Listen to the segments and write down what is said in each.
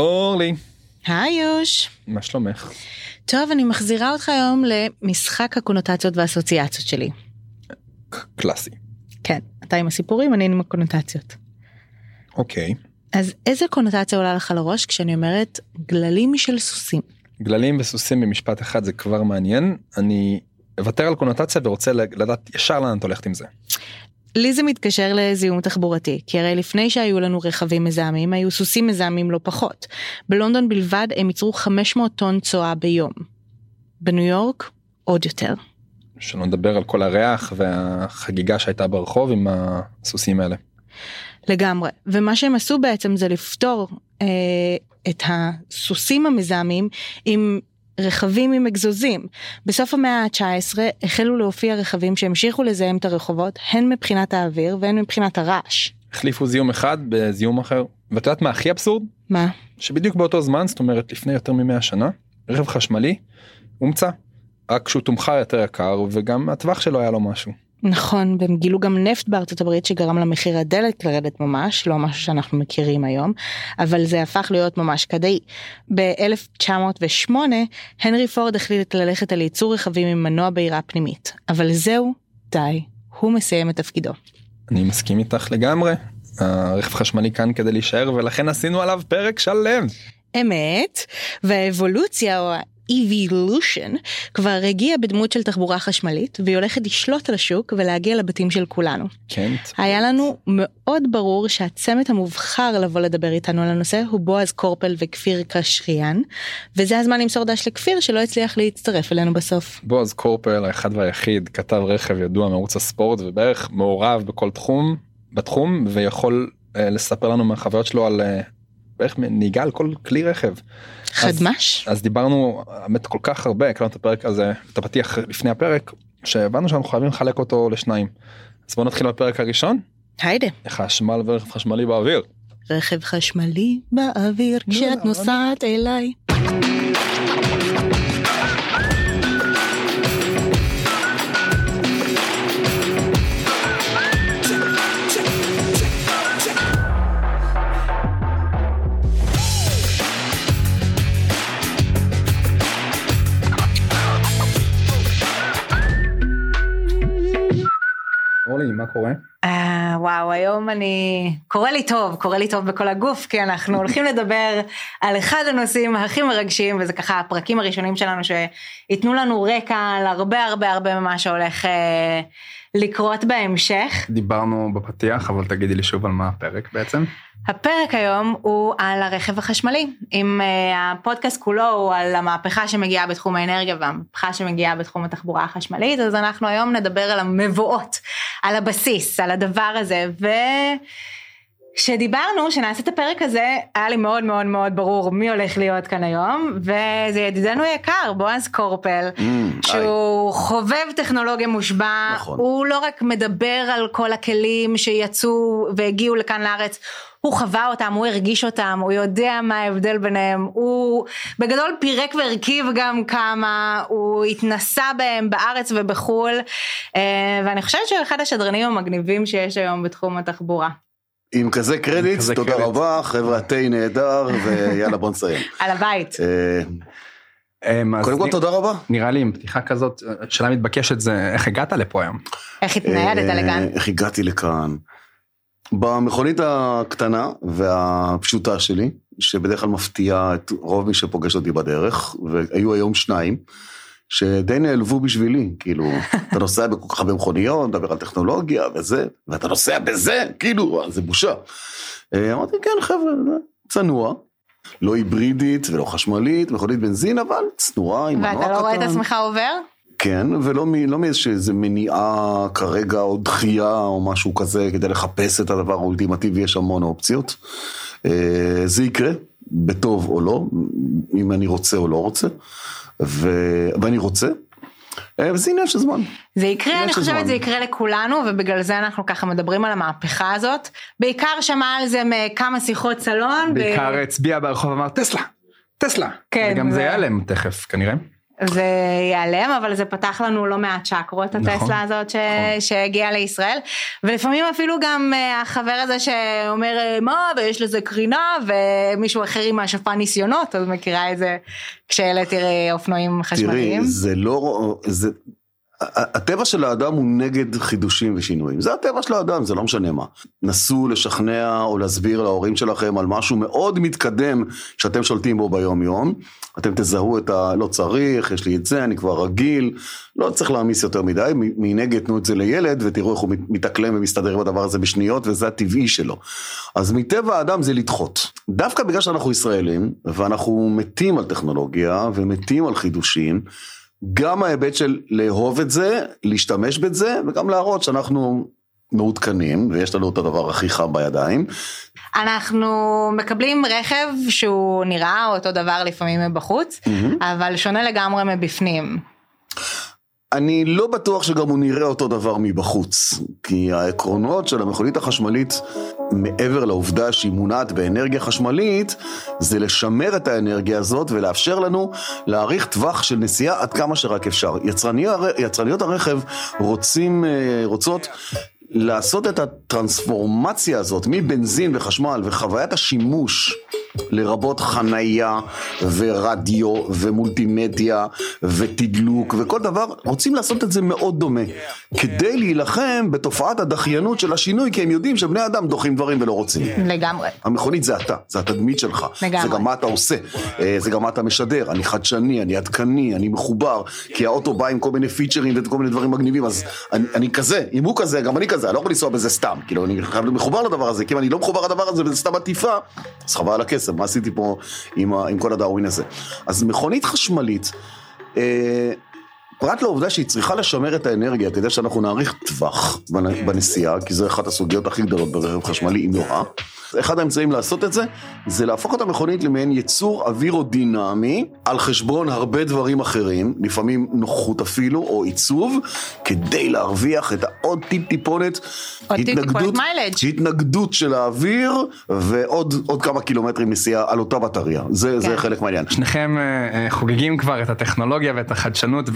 אורלי, היי יוש. מה שלומך? טוב, אני מחזירה אותך היום למשחק הקונוטציות והאסוציאציות שלי. קלאסי. כן, אתה עם הסיפורים, אני עם הקונוטציות. אוקיי. אז איזה קונוטציה עולה לך לראש כשאני אומרת גללים של סוסים? גללים וסוסים במשפט אחד זה כבר מעניין. אני אוותר על קונוטציה ורוצה לדעת ישר לאן את הולכת עם זה. לי זה מתקשר לזיהום תחבורתי, כי הרי לפני שהיו לנו רכבים מזהמים, היו סוסים מזהמים לא פחות. בלונדון בלבד הם ייצרו 500 טון צואה ביום. בניו יורק, עוד יותר. שלא נדבר על כל הריח והחגיגה שהייתה ברחוב עם הסוסים האלה. לגמרי. ומה שהם עשו בעצם זה לפתור אה, את הסוסים המזהמים עם רכבים עם אגזוזים. בסוף המאה ה-19 החלו להופיע רכבים שהמשיכו לזהם את הרחובות, הן מבחינת האוויר והן מבחינת הרעש. החליפו זיהום אחד בזיהום אחר. ואת יודעת מה הכי אבסורד? מה? שבדיוק באותו זמן, זאת אומרת לפני יותר מ-100 שנה, רכב חשמלי הומצא. רק שהוא תומחר יותר יקר וגם הטווח שלו היה לו משהו. נכון, והם גילו גם נפט בארצות הברית שגרם למחיר הדלק לרדת ממש, לא משהו שאנחנו מכירים היום, אבל זה הפך להיות ממש כדאי. ב-1908 הנרי פורד החליט ללכת על ייצור רכבים עם מנוע בעירה פנימית, אבל זהו, די, הוא מסיים את תפקידו. אני מסכים איתך לגמרי. הרכב חשמלי כאן כדי להישאר ולכן עשינו עליו פרק שלם. אמת, והאבולוציה או evolution כבר הגיע בדמות של תחבורה חשמלית והיא הולכת לשלוט על השוק ולהגיע לבתים של כולנו. כן. היה לנו מאוד ברור שהצמד המובחר לבוא לדבר איתנו על הנושא הוא בועז קורפל וכפיר קשריאן וזה הזמן למסור דש לכפיר שלא הצליח להצטרף אלינו בסוף. בועז קורפל האחד והיחיד כתב רכב ידוע מערוץ הספורט ובערך מעורב בכל תחום בתחום ויכול אה, לספר לנו מהחוויות שלו על אה, בערך נהיגה על כל כלי רכב. חדמש? אז, אז דיברנו האמת כל כך הרבה, הקלטנו את הפרק הזה, את הפתיח לפני הפרק, שהבנו שאנחנו חייבים לחלק אותו לשניים. אז בוא נתחיל בפרק הראשון. היידה. חשמל ורכב חשמלי באוויר. רכב חשמלי באוויר כשאת נוסעת אליי. קורה? אה, וואו, היום אני... קורה לי טוב, קורה לי טוב בכל הגוף, כי אנחנו הולכים לדבר על אחד הנושאים הכי מרגשים, וזה ככה הפרקים הראשונים שלנו שייתנו לנו רקע על הרבה הרבה הרבה ממה שהולך אה, לקרות בהמשך. דיברנו בפתיח, אבל תגידי לי שוב על מה הפרק בעצם. הפרק היום הוא על הרכב החשמלי, אם uh, הפודקאסט כולו הוא על המהפכה שמגיעה בתחום האנרגיה והמהפכה שמגיעה בתחום התחבורה החשמלית, אז אנחנו היום נדבר על המבואות, על הבסיס, על הדבר הזה, וכשדיברנו שנעשה את הפרק הזה, היה לי מאוד מאוד מאוד ברור מי הולך להיות כאן היום, וזה ידידנו יקר, בועז קורפל, Mm, שהוא חובב טכנולוגיה מושבע, נכון. הוא לא רק מדבר על כל הכלים שיצאו והגיעו לכאן לארץ, הוא חווה אותם, הוא הרגיש אותם, הוא יודע מה ההבדל ביניהם, הוא בגדול פירק והרכיב גם כמה, הוא התנסה בהם בארץ ובחו"ל, אה, ואני חושבת שהוא אחד השדרנים המגניבים שיש היום בתחום התחבורה. עם כזה קרדיט, תודה. רבה, חבר'ה, התה נהדר, ויאללה בוא נסיים. על הבית. אה, אמ, קודם כל תודה רבה. נראה לי עם פתיחה כזאת, שאלה מתבקשת זה איך הגעת לפה היום? איך התניידת אה, לכאן? איך הגעתי לכאן? במכונית הקטנה והפשוטה שלי, שבדרך כלל מפתיעה את רוב מי שפוגש אותי בדרך, והיו היום שניים, שדי נעלבו בשבילי, כאילו, אתה נוסע בכל כך הרבה מכוניות, מדבר על טכנולוגיה וזה, ואתה נוסע בזה, כאילו, זה בושה. אה, אמרתי, כן חבר'ה, צנוע, לא היברידית ולא חשמלית, מכונית בנזין, אבל צנועה, עם מנוע קטן. ואתה לא רואה את עצמך עובר? כן, ולא לא מאיזושהי מניעה כרגע או דחייה או משהו כזה כדי לחפש את הדבר האולטימטיבי, יש המון אופציות. אה, זה יקרה, בטוב או לא, אם אני רוצה או לא רוצה, ו... ואני רוצה, אה, וזה עניין של זמן. זה יקרה, אני חושבת זמן. זה יקרה לכולנו, ובגלל זה אנחנו ככה מדברים על המהפכה הזאת. בעיקר שמע על זה מכמה שיחות סלון. ו- בעיקר הצביע ברחוב אמר טסלה, טסלה. כן, וגם ו- זה ייעלם תכף כנראה. זה ייעלם, אבל זה פתח לנו לא מעט צ'קרות, נכון, הטסלה הזאת ש... נכון. שהגיעה לישראל, ולפעמים אפילו גם אה, החבר הזה שאומר, אה, מה, ויש לזה קרינה, ומישהו אחר עם השפעה ניסיונות, אז מכירה את זה כשהעליתי אה, אופנועים חשמליים. תראי, זה לא, זה, הטבע של האדם הוא נגד חידושים ושינויים. זה הטבע של האדם, זה לא משנה מה. נסו לשכנע או להסביר להורים שלכם על משהו מאוד מתקדם שאתם שולטים בו ביום יום. אתם תזהו את ה... לא צריך, יש לי את זה, אני כבר רגיל. לא צריך להעמיס יותר מדי, מנגד תנו את זה לילד ותראו איך הוא מתאקלם ומסתדר עם הדבר הזה בשניות וזה הטבעי שלו. אז מטבע האדם זה לדחות. דווקא בגלל שאנחנו ישראלים ואנחנו מתים על טכנולוגיה ומתים על חידושים. גם ההיבט של לאהוב את זה, להשתמש בזה, וגם להראות שאנחנו מעודכנים, ויש לנו את הדבר הכי חם בידיים. אנחנו מקבלים רכב שהוא נראה אותו דבר לפעמים מבחוץ, mm-hmm. אבל שונה לגמרי מבפנים. אני לא בטוח שגם הוא נראה אותו דבר מבחוץ, כי העקרונות של המכונית החשמלית, מעבר לעובדה שהיא מונעת באנרגיה חשמלית, זה לשמר את האנרגיה הזאת ולאפשר לנו להאריך טווח של נסיעה עד כמה שרק אפשר. יצרניות, יצרניות הרכב רוצים, אה, רוצות לעשות את הטרנספורמציה הזאת מבנזין וחשמל וחוויית השימוש לרבות חנייה ורדיו ומולטימדיה ותדלוק וכל דבר, רוצים לעשות את זה מאוד דומה. כדי להילחם בתופעת הדחיינות של השינוי, כי הם יודעים שבני אדם דוחים דברים ולא רוצים. לגמרי. המכונית זה אתה, זה התדמית שלך. לגמרי. זה גם מה אתה עושה, אה, זה גם מה אתה משדר. אני חדשני, אני עדכני, אני מחובר, כי האוטו בא עם כל מיני פיצ'רים וכל מיני דברים מגניבים, אז אני, אני כזה, אם הוא כזה, גם אני כזה, אני לא יכול לנסוע בזה סתם. כאילו, אני חייב להיות מחובר לדבר הזה, כי אם אני לא מחובר לדבר הזה וזה סתם עטיפה, אז חבל על הכסף, מה עשיתי פה עם, עם כל הדאווין הזה. אז מכונית חשמלית, אה, פרט לעובדה שהיא צריכה לשמר את האנרגיה כדי שאנחנו נאריך טווח בנסיעה, כי זו אחת הסוגיות הכי גדולות ברכב חשמלי, אם לא רע. אחד האמצעים לעשות את זה, זה להפוך את המכונית למעין יצור אווירודינמי, על חשבון הרבה דברים אחרים, לפעמים נוחות אפילו, או עיצוב, כדי להרוויח את העוד טיפ טיפונת, התנגדות, התנגדות של האוויר, ועוד כמה קילומטרים נסיעה על אותה בטריה. זה, כן. זה חלק מהעניין. שניכם אה, אה, חוגגים כבר את הטכנולוגיה ואת החדשנות,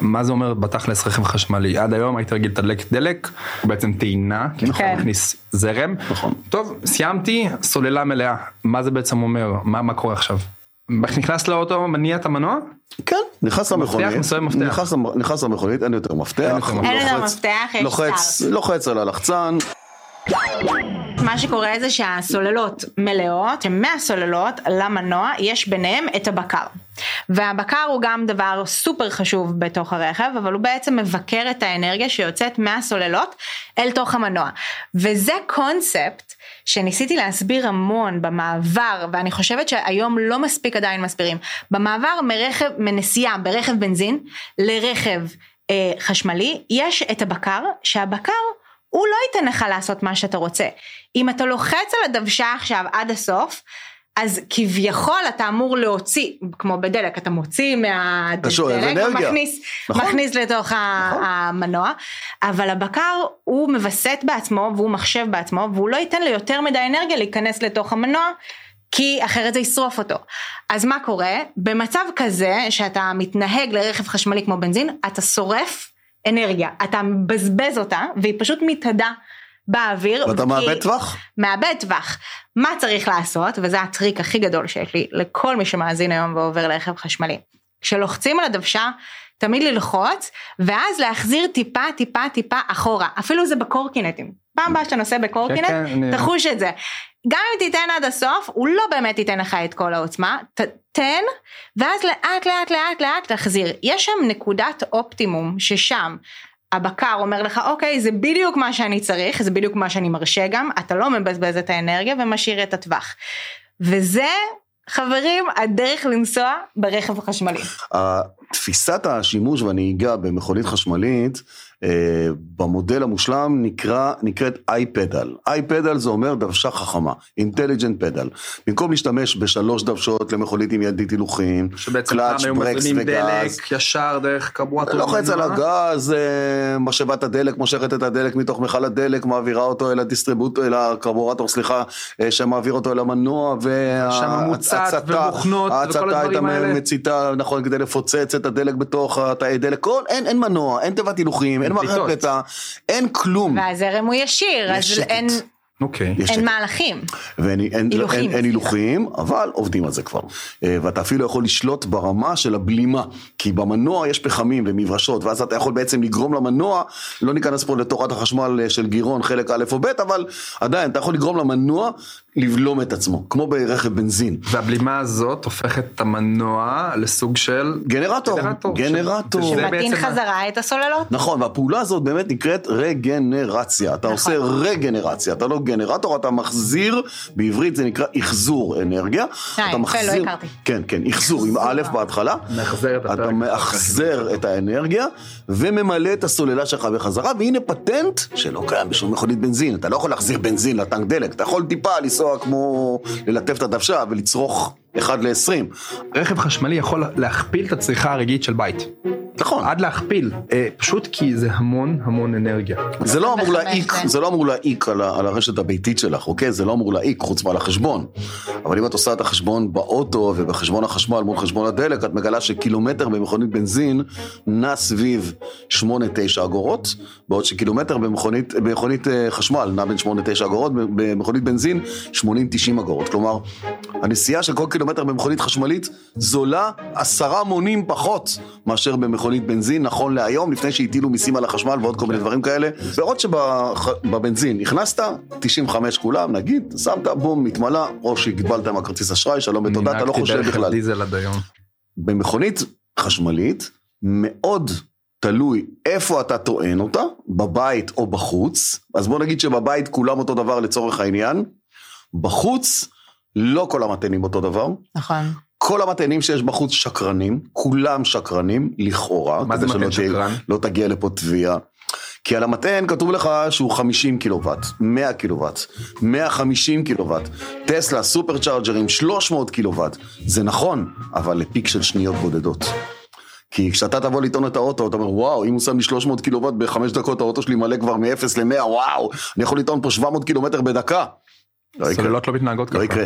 מה זה אומר בתכלס רכב חשמלי? עד היום הייתי רגיל לתדלק דלק, בעצם טעינה, כי נכון, מכניס זרם. נכון. טוב, סיימת. שמתי סוללה מלאה, מה זה בעצם אומר? מה, מה קורה עכשיו? נכנס לאוטו, מניע את המנוע? כן, נכנס למכונית, נכנס, נכנס למכונית, אין יותר מפתח, אין יותר מפתח, יש לוחץ, לוחץ על הלחצן. מה שקורה זה שהסוללות מלאות, מהסוללות למנוע יש ביניהם את הבקר. והבקר הוא גם דבר סופר חשוב בתוך הרכב, אבל הוא בעצם מבקר את האנרגיה שיוצאת מהסוללות אל תוך המנוע. וזה קונספט שניסיתי להסביר המון במעבר, ואני חושבת שהיום לא מספיק עדיין מסבירים, במעבר מרכב, מנסיעה ברכב בנזין לרכב אה, חשמלי, יש את הבקר, שהבקר הוא לא ייתן לך לעשות מה שאתה רוצה. אם אתה לוחץ על הדוושה עכשיו עד הסוף, אז כביכול אתה אמור להוציא, כמו בדלק, אתה מוציא מהדלק ומכניס נכון. מכניס לתוך נכון. המנוע, אבל הבקר הוא מווסת בעצמו והוא מחשב בעצמו והוא לא ייתן ליותר מדי אנרגיה להיכנס לתוך המנוע. כי אחרת זה ישרוף אותו. אז מה קורה? במצב כזה שאתה מתנהג לרכב חשמלי כמו בנזין, אתה שורף אנרגיה, אתה מבזבז אותה והיא פשוט מתאדה באוויר. ואתה מאבד טווח? מאבד טווח. מה צריך לעשות, וזה הטריק הכי גדול שיש לי לכל מי שמאזין היום ועובר לרכב חשמלי. כשלוחצים על הדוושה, תמיד ללחוץ, ואז להחזיר טיפה טיפה טיפה אחורה, אפילו זה בקורקינטים. פעם הבאה שאתה נוסע בקורקינט, כן, כן, תחוש את זה. גם אם תיתן עד הסוף, הוא לא באמת ייתן לך את כל העוצמה, תן, ואז לאט לאט לאט לאט תחזיר. יש שם נקודת אופטימום, ששם הבקר אומר לך אוקיי זה בדיוק מה שאני צריך זה בדיוק מה שאני מרשה גם אתה לא מבזבז את האנרגיה ומשאיר את הטווח. וזה חברים הדרך לנסוע ברכב החשמלי. תפיסת השימוש והנהיגה במכונית חשמלית במודל המושלם נקרא, נקראת e-Pedal. e-Pedal זה אומר דוושה חכמה, intelligent pedal. במקום להשתמש בשלוש דוושות למכונית עם ידית הילוכים, קלאץ', ברקס וגז. דלק ישר דרך קרבורטור. לוחץ על הגז, אה, משאבת הדלק מושכת את הדלק מתוך מכל הדלק, מעבירה אותו אל הדיסטריבוטור, אל הקרבורטור, סליחה, אה, שמעביר אותו אל המנוע, וההצתה, ההצתה הייתה מציתה, נכון, כדי לפוצץ את הדלק בתוך התאי דלק, כל, אין, אין מנוע, אין תיבת הילוכים, אין מערכת פליטה, אין כלום. והזרם הוא ישיר, אז אין... אוקיי. Okay. אין מהלכים. ואין אין, הילוכים, אין, אין הילוכים, אבל עובדים על זה כבר. אה, ואתה אפילו יכול לשלוט ברמה של הבלימה, כי במנוע יש פחמים ומברשות, ואז אתה יכול בעצם לגרום למנוע, לא ניכנס פה לתורת החשמל אה, של גירון חלק א' או ב', אבל עדיין אתה יכול לגרום למנוע לבלום את עצמו, כמו ברכב בנזין. והבלימה הזאת הופכת את המנוע לסוג של... גנרטור. גנרטור. גנרטור. שמטעין חזרה את הסוללות. נכון, והפעולה הזאת באמת נקראת רגנרציה. אתה נכון. עושה רגנרציה, אתה לא גנרטור, אתה מחזיר, בעברית זה נקרא אחזור אנרגיה. אה, אתה מחזיר... לא הכרתי. כן, כן, אחזור עם א' בהתחלה. מחזר את אתה מאחזר את האנרגיה, וממלא את הסוללה שלך בחזרה, והנה פטנט שלא קיים בשום מכונית בנזין. אתה לא יכול להחזיר בנזין לטנק דלק, אתה יכול טיפה לנסוע לנסוע כמו ללטף את הדוושה ולצרוך 1 ל-20. רכב חשמלי יכול להכפיל את הצריכה הרגעית של בית. נכון. עד להכפיל, אה, פשוט כי זה המון המון אנרגיה. זה לא אמור להעיק, זה לא אמור להעיק על, על הרשת הביתית שלך, אוקיי? זה לא אמור להעיק חוץ מעל החשבון. אבל אם את עושה את החשבון באוטו ובחשבון החשמל מול חשבון הדלק, את מגלה שקילומטר במכונית בנזין נע סביב 8-9 אגורות, בעוד שקילומטר במכונית, במכונית אה, חשמל נע בין 8-9 אגורות, במכונית בנזין 80-90 אגורות. כלומר, הנסיעה של כל קילומטר במכונית חשמלית זולה עשרה מונים פחות מאשר במכונית בנזין, נכון להיום, לפני שהטילו מיסים על החשמל ועוד כל מיני דברים כאלה. בעוד שבבנזין נכנסת, 95 כולם, נגיד, שמת, בום, מתמלא, או שהגבלת עם הכרטיס אשראי, שלום ותודה, אתה לא חושב בכלל. נהגתי דיזל עד היום. במכונית חשמלית, מאוד תלוי איפה אתה טוען אותה, בבית או בחוץ. אז בוא נגיד שבבית כולם אותו דבר לצורך העניין. בחוץ, לא כל המטענים אותו דבר. נכון. כל המטענים שיש בחוץ שקרנים, כולם שקרנים, לכאורה. מה זה מטען שקרן? לא תגיע לפה תביעה. כי על המטען כתוב לך שהוא 50 קילוואט, 100 קילוואט, 150 קילוואט, טסלה, סופר צ'ארג'רים, 300 קילוואט. זה נכון, אבל לפיק של שניות בודדות. כי כשאתה תבוא לטעון את האוטו, אתה אומר, וואו, אם הוא שם לי 300 קילוואט בחמש דקות, האוטו שלי מלא כבר מ-0 ל-100, וואו, אני יכול לטעון פה 700 קילומטר בדקה. סוללות לא מתנהגות ככה. לא יקרה.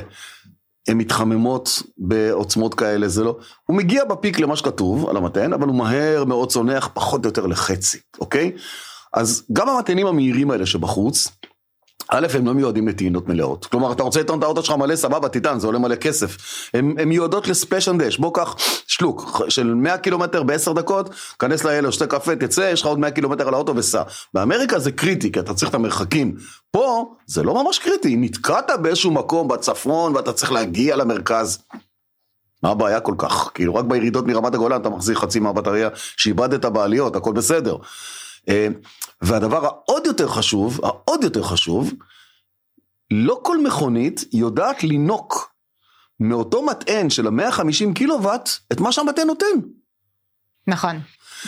הן מתחממות בעוצמות כאלה, זה לא... הוא מגיע בפיק למה שכתוב על המטען, אבל הוא מהר מאוד צונח פחות או יותר לחצי, אוקיי? אז גם המטענים המהירים האלה שבחוץ, א', הם לא מיועדים לטעינות מלאות. כלומר, אתה רוצה לטעון את האוטו שלך מלא, סבבה, תטען, זה עולה מלא כסף. הם מיועדות לספיישן דש, בוא קח שלוק של 100 קילומטר ב-10 דקות, כנס לאלה, שתה קפה, תצא, יש לך עוד 100 קילומטר על האוטו וסע. באמריקה זה קריטי, כי אתה צריך את המרחקים. פה, זה לא ממש קריטי, נתקעת באיזשהו מקום בצפון ואתה צריך להגיע למרכז. מה הבעיה כל כך? כאילו, רק בירידות מרמת הגולן אתה מחזיר חצי מהבטריה שאיבדת בעליות, הכל בסדר. אה, והדבר העוד יותר חשוב, העוד יותר חשוב, לא כל מכונית יודעת לינוק מאותו מטען של ה-150 קילוואט את מה שהמטען נותן. נכון.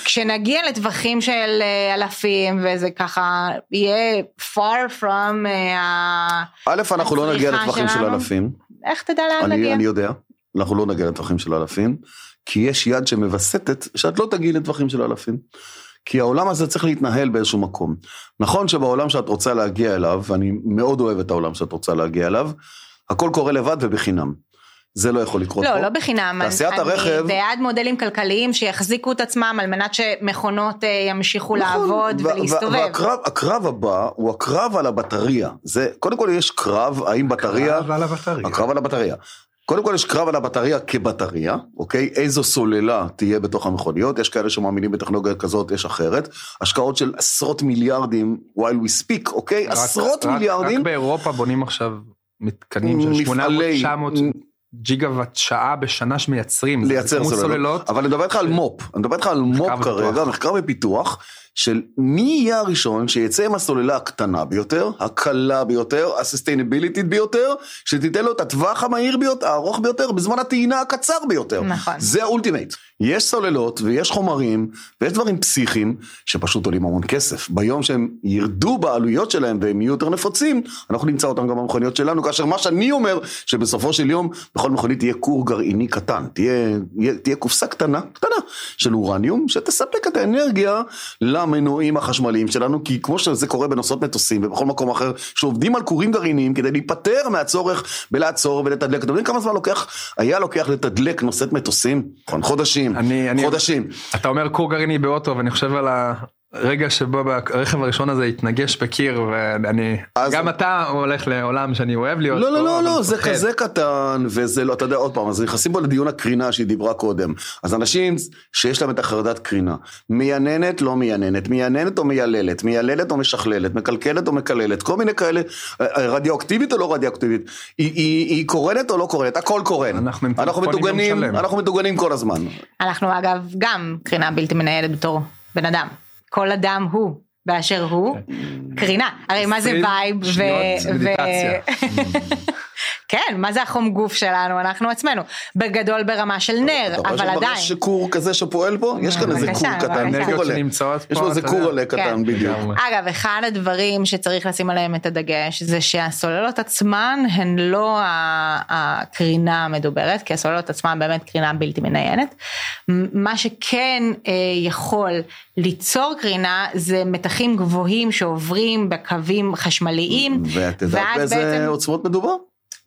כשנגיע לטווחים של אה, אלפים וזה ככה יהיה far from ה... א', אנחנו לא נגיע לטווחים של אלפים. איך תדע לאן נגיע? אני יודע, אנחנו לא נגיע לטווחים של אלפים, כי יש יד שמווסתת שאת לא תגיעי לטווחים של אלפים. כי העולם הזה צריך להתנהל באיזשהו מקום. נכון שבעולם שאת רוצה להגיע אליו, ואני מאוד אוהב את העולם שאת רוצה להגיע אליו, הכל קורה לבד ובחינם. זה לא יכול לקרות לא, פה. לא, לא בחינם. תעשיית הרכב... אני בעד מודלים כלכליים שיחזיקו את עצמם על מנת שמכונות אה, ימשיכו נכון, לעבוד ולהסתובב. והקרב הבא הוא הקרב על הבטריה. זה, קודם כל יש קרב, האם בטריה... הקרב על הבטריה. הקרב על הבטריה. קודם כל יש קרב על הבטריה כבטריה, אוקיי? איזו סוללה תהיה בתוך המכוניות, יש כאלה שמאמינים בטכנולוגיה כזאת, יש אחרת. השקעות של עשרות מיליארדים while we speak, אוקיי? רק, עשרות רק, מיליארדים. רק באירופה בונים עכשיו מתקנים של 800-900 ג'יגה וואט שעה בשנה שמייצרים. לייצר סוללות. סוללות. אבל אני מדבר איתך על מו"פ, אני מדבר איתך על מו"פ כרגע, מחקר ופיתוח. של מי יהיה הראשון שיצא עם הסוללה הקטנה ביותר, הקלה ביותר, הסוסטיינביליטית ביותר, שתיתן לו את הטווח המהיר ביותר, הארוך ביותר, בזמן הטעינה הקצר ביותר. נכון. זה ה ultimate. יש סוללות ויש חומרים ויש דברים פסיכיים שפשוט עולים המון כסף. ביום שהם ירדו בעלויות שלהם והם יהיו יותר נפוצים, אנחנו נמצא אותם גם במכוניות שלנו, כאשר מה שאני אומר, שבסופו של יום בכל מכונית יהיה כור גרעיני קטן, תהיה, תהיה קופסה קטנה, קטנה, של אורניום, שתספק את האנרגיה למנועים החשמליים שלנו, כי כמו שזה קורה בנושאות מטוסים ובכל מקום אחר, שעובדים על כורים גרעיניים כדי להיפטר מהצורך בלעצור ולתדלק. אתם יודעים כמה זמן לוקח, היה לוקח לתדלק נושאת מטוסים? נכון, חודשים, אני, חודשים. אני, אתה אומר כור גרעיני באוטו ואני חושב על ה... רגע שבו הרכב הראשון הזה התנגש בקיר ואני אז... גם אתה הולך לעולם שאני אוהב להיות לא לא לא לא זה כזה קטן וזה לא אתה יודע עוד פעם אז נכנסים פה לדיון הקרינה שהיא דיברה קודם. אז אנשים שיש להם את החרדת קרינה מייננת לא מייננת מייננת או מייללת מייללת או משכללת מקלקלת או מקללת כל מיני כאלה אה, אה, רדיואקטיבית או לא רדיואקטיבית היא, היא, היא קורנת או לא קורנת הכל קורן. אנחנו, אנחנו מטוגנים אנחנו מטוגנים כל הזמן. אנחנו אגב גם קרינה בלתי מייננת בתור בן אדם. כל אדם הוא באשר הוא. כן. קרינה. הרי מה זה וייב ו... כן, מה זה החום גוף שלנו, אנחנו עצמנו. בגדול ברמה של נר, אבל עדיין. יש כור כזה שפועל פה? יש כאן איזה כור קטן, יש פה איזה כור עלה קטן כן. בדיוק. אגב, אחד הדברים שצריך לשים עליהם את הדגש, זה שהסוללות עצמן הן לא הקרינה המדוברת, כי הסוללות עצמן באמת קרינה בלתי מניינת. מה שכן אה, יכול ליצור קרינה זה מתחים גבוהים שעוברים בקווים חשמליים. ואת יודעת באיזה עוצמות מדובר?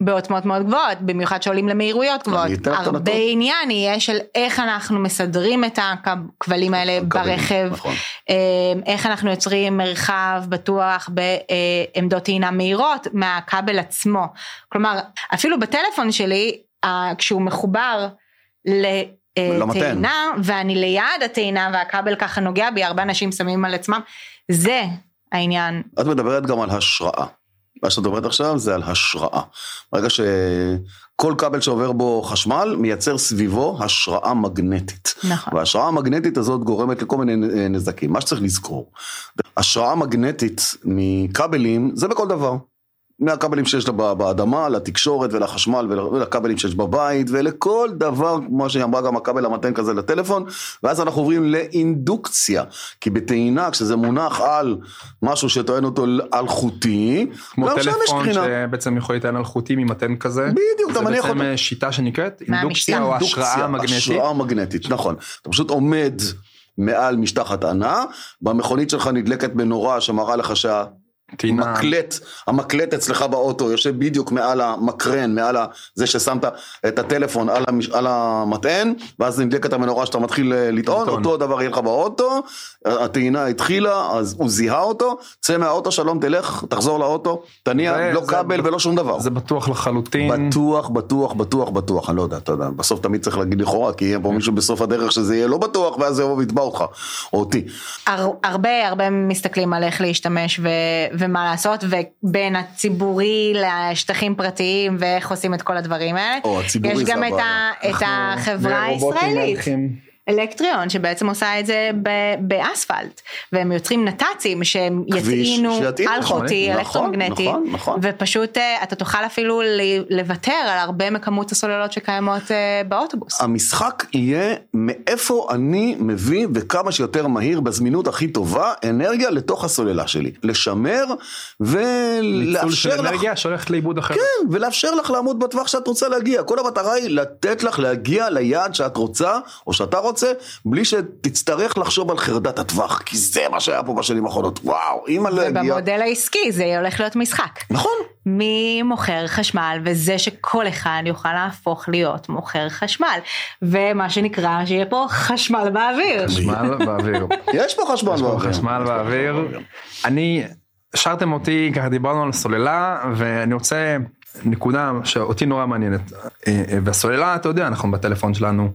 בעוצמות מאוד גבוהות, במיוחד שעולים למהירויות גבוהות. הרבה עניין יהיה של איך אנחנו מסדרים את הכבלים האלה ברכב, נכון. אמ, איך אנחנו יוצרים מרחב בטוח בעמדות טעינה מהירות מהכבל עצמו. כלומר, אפילו בטלפון שלי, כשהוא מחובר לטעינה, ואני ליד הטעינה והכבל ככה נוגע בי, הרבה אנשים שמים על עצמם, זה העניין. את מדברת גם על השראה. מה שאת אומרת עכשיו זה על השראה. ברגע שכל כבל שעובר בו חשמל מייצר סביבו השראה מגנטית. נכון. וההשראה המגנטית הזאת גורמת לכל מיני נזקים. מה שצריך לזכור, השראה מגנטית מכבלים זה בכל דבר. מהכבלים שיש באדמה, לתקשורת ולחשמל ולכבלים שיש בבית ולכל דבר, כמו שהיא אמרה גם הכבל המתן כזה לטלפון, ואז אנחנו עוברים לאינדוקציה, כי בטעינה כשזה מונח על משהו שטוען אותו אלחוטי, כמו טלפון שבעצם יכול לטען אלחוטי ממתן כזה, בדיוק, אתה מניח אותו. זה בעצם שיטה שנקראת אינדוקציה או השראה מגנטית. השראה מגנטית, נכון. אתה פשוט עומד מעל משטח הטענה, במכונית שלך נדלקת מנורה שמראה לך שה... המקלט, המקלט אצלך באוטו יושב בדיוק מעל המקרן, מעל זה ששמת את הטלפון על, המש, על המטען, ואז נדלקת המנורה שאתה מתחיל אה, לטעון, אותו דבר יהיה לך באוטו, הטעינה התחילה, אז הוא זיהה אותו, צא מהאוטו, שלום, תלך, תחזור לאוטו, תניע, לא כבל ולא שום דבר. זה בטוח לחלוטין. בטוח, בטוח, בטוח, בטוח, אני לא יודע, אתה יודע, בסוף תמיד צריך להגיד לכאורה, כי יהיה פה מישהו בסוף הדרך שזה יהיה לא בטוח, ואז יבוא ויתבע אותך, או אותי. הרבה, הרבה מסתכלים על איך להשתמש ו... ומה לעשות ובין הציבורי לשטחים פרטיים ואיך עושים את כל הדברים האלה. או הציבורי יש גם את, ה, את החברה הישראלית. אלקטריון שבעצם עושה את זה באספלט והם יוצרים נת"צים שהם יטעינו אלחוטי נכון, אלקטרומגנטי נכון, נכון. ופשוט אה, אתה תוכל אפילו לוותר על הרבה מכמות הסוללות שקיימות אה, באוטובוס. המשחק יהיה מאיפה אני מביא וכמה שיותר מהיר בזמינות הכי טובה אנרגיה לתוך הסוללה שלי לשמר ולאפשר לך. אנרגיה שהולכת לאיבוד אחר. כן ולאפשר לך לעמוד בטווח שאת רוצה להגיע כל המטרה היא לתת לך להגיע ליעד שאת רוצה או שאתה רוצה. רוצה, בלי שתצטרך לחשוב על חרדת הטווח, כי זה מה שהיה פה בשנים האחרונות, וואו, אם אני לא אגיע... ובמודל העסקי זה הולך להיות משחק. נכון. מי מוכר חשמל, וזה שכל אחד יוכל להפוך להיות מוכר חשמל, ומה שנקרא שיהיה פה חשמל באוויר. חשמל באוויר. יש פה חשמל באוויר. חשמל באוויר. אני, השארתם אותי, ככה דיברנו על סוללה, ואני רוצה נקודה שאותי נורא מעניינת. אה, אה, והסוללה, אתה יודע, אנחנו בטלפון שלנו.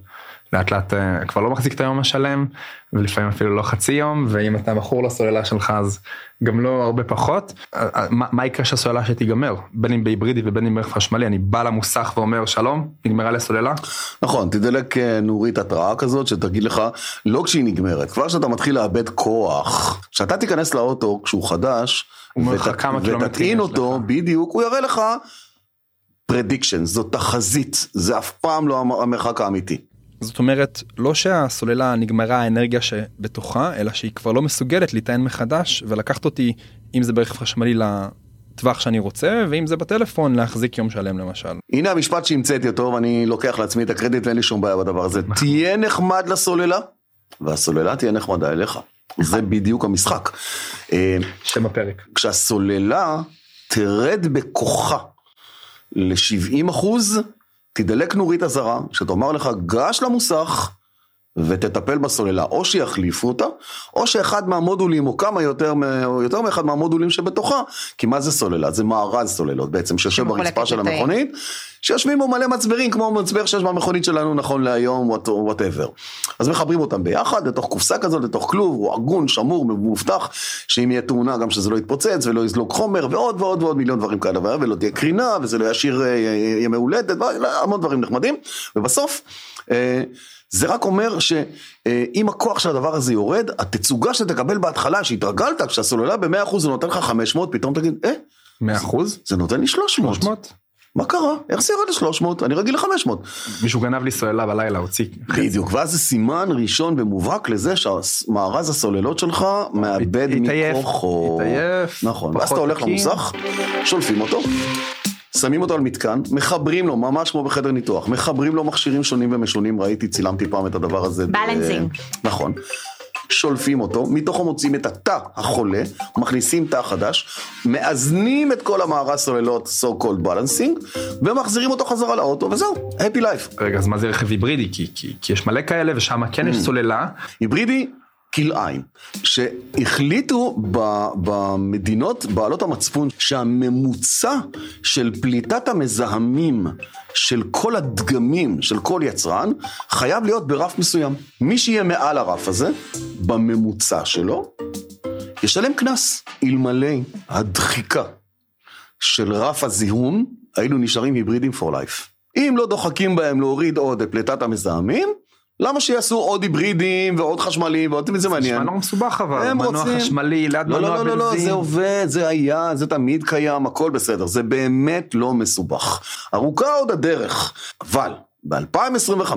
לאט לאט אה, כבר לא מחזיק את היום השלם ולפעמים אפילו לא חצי יום ואם אתה מכור לסוללה שלך אז גם לא הרבה פחות אה, אה, מה, מה יקרה שהסוללה שתיגמר בין אם בהיברידי ובין אם ברכב חשמלי אני בא למוסך ואומר שלום נגמרה לי סוללה. נכון תידלק נורית התראה כזאת שתגיד לך לא כשהיא נגמרת כבר שאתה מתחיל לאבד כוח כשאתה תיכנס לאוטו כשהוא חדש ותטעין אותו לך. בדיוק הוא יראה לך. prediction, זו תחזית, זה אף פעם לא המרחק האמיתי. זאת אומרת לא שהסוללה נגמרה האנרגיה שבתוכה אלא שהיא כבר לא מסוגלת להיטען מחדש ולקחת אותי אם זה ברכב חשמלי לטווח שאני רוצה ואם זה בטלפון להחזיק יום שלם למשל. הנה המשפט שהמצאתי אותו ואני לוקח לעצמי את הקרדיט ואין לי שום בעיה בדבר הזה. נכון. תהיה נחמד לסוללה והסוללה תהיה נחמדה אליך. זה בדיוק המשחק. אה, שם הפרק. כשהסוללה תרד בכוחה ל-70 אחוז, תדלק נורית אזהרה, שתאמר לך, גש למוסך ותטפל בסוללה, או שיחליפו אותה, או שאחד מהמודולים, או כמה יותר, או יותר מאחד מהמודולים שבתוכה, כי מה זה סוללה? זה מארז סוללות בעצם, שיושב ברצפה של המכונית, שיושבים בו מלא מצברים, כמו מצבר שיש במכונית שלנו נכון להיום, whatever. אז מחברים אותם ביחד, לתוך קופסה כזאת, לתוך כלוב, הוא מוגן, שמור, מבוטח, שאם יהיה תאונה גם שזה לא יתפוצץ ולא יזלוג חומר, ועוד ועוד ועוד מיליון דברים כאלה, ולא תהיה קרינה, וזה לא ישאיר אה, אה, עם יולדת, המון דברים נחמדים, ובסוף, אה, זה רק אומר שאם הכוח של הדבר הזה יורד, התצוגה שתקבל בהתחלה, שהתרגלת, כשהסוללה ב-100% זה נותן לך 500, פתאום תגיד, אה? 100%? זה נותן לי 300. 300? מה קרה? איך זה ירד ל-300? אני רגיל ל-500. מישהו גנב לי סוללה בלילה, הוציא. בדיוק, ואז זה סימן ראשון ומובהק לזה שהמארז הסוללות שלך מאבד מכוחו. התעייף. נכון, ואז אתה הולך למוסך, שולפים אותו. שמים אותו על מתקן, מחברים לו, ממש כמו בחדר ניתוח, מחברים לו מכשירים שונים ומשונים, ראיתי, צילמתי פעם את הדבר הזה. בלנסינג. נכון. שולפים אותו, מתוכו מוצאים את התא החולה, מכניסים תא חדש, מאזנים את כל המארז סוללות, so called balancing, ומחזירים אותו חזרה לאוטו, וזהו, happy life. רגע, אז מה זה רכב היברידי? כי, כי, כי יש מלא כאלה ושם כן יש mm. סוללה. היברידי כלאיים, שהחליטו במדינות בעלות המצפון שהממוצע של פליטת המזהמים של כל הדגמים של כל יצרן חייב להיות ברף מסוים. מי שיהיה מעל הרף הזה, בממוצע שלו, ישלם קנס. אלמלא הדחיקה של רף הזיהום, היינו נשארים היברידים for life. אם לא דוחקים בהם להוריד עוד את פליטת המזהמים, למה שיעשו עוד היברידים ועוד חשמליים ועוד תמיד זה מעניין. זה נשמע מסובך אבל, מנוע רוצים... חשמלי ליד לא, מנוע לא, לא, לא, לא, זה עובד, זה היה, זה תמיד קיים, הכל בסדר, זה באמת לא מסובך. ארוכה עוד הדרך, אבל ב-2025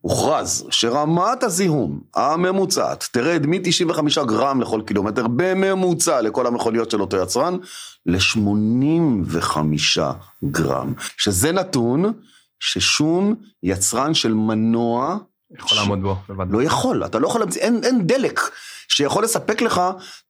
הוכרז שרמת הזיהום הממוצעת תרד מ-95 גרם לכל קילומטר בממוצע לכל המכוניות של אותו יצרן ל-85 גרם, שזה נתון ששום יצרן של מנוע יכול לעמוד בו, לא יכול, אתה לא יכול להמציא, אין, אין דלק שיכול לספק לך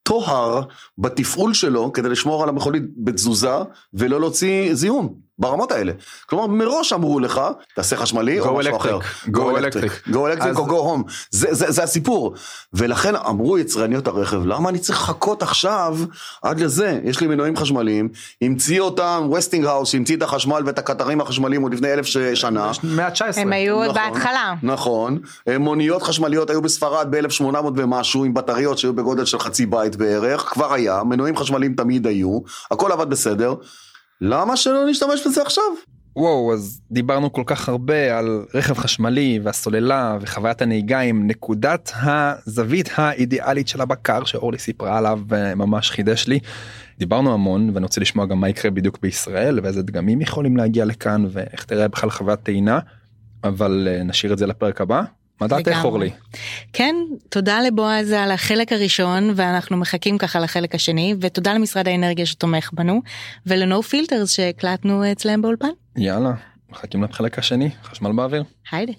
טוהר בתפעול שלו כדי לשמור על המכונית בתזוזה ולא להוציא זיהום. ברמות האלה. כלומר, מראש אמרו לך, תעשה חשמלי או משהו אחר. go electric. go electric או go home. זה, זה, זה הסיפור. ולכן אמרו יצרניות הרכב, למה אני צריך לחכות עכשיו עד לזה? יש לי מנועים חשמליים, המציא אותם ווסטינגהאוס, שהמציא את החשמל ואת הקטרים החשמליים עוד לפני אלף שנה. מאה ה-19. הם היו נכון, בהתחלה. נכון. מוניות חשמליות היו בספרד ב-1800 ומשהו, עם בטריות שהיו בגודל של חצי בית בערך, כבר היה, מנועים חשמליים תמיד היו, הכל עבד בסדר. למה שלא נשתמש בזה עכשיו? וואו אז דיברנו כל כך הרבה על רכב חשמלי והסוללה וחוויית הנהיגה עם נקודת הזווית האידיאלית של הבקר שאורלי סיפרה עליו וממש חידש לי. דיברנו המון ואני רוצה לשמוע גם מה יקרה בדיוק בישראל ואיזה דגמים יכולים להגיע לכאן ואיך תראה בכלל חוויית טעינה אבל אה, נשאיר את זה לפרק הבא מה דעתך אורלי? כן, תודה לבועז על החלק הראשון ואנחנו מחכים ככה לחלק השני ותודה למשרד האנרגיה שתומך בנו ולנו פילטרס שהקלטנו אצלם באולפן. יאללה, מחכים לחלק השני, חשמל באוויר. היידה.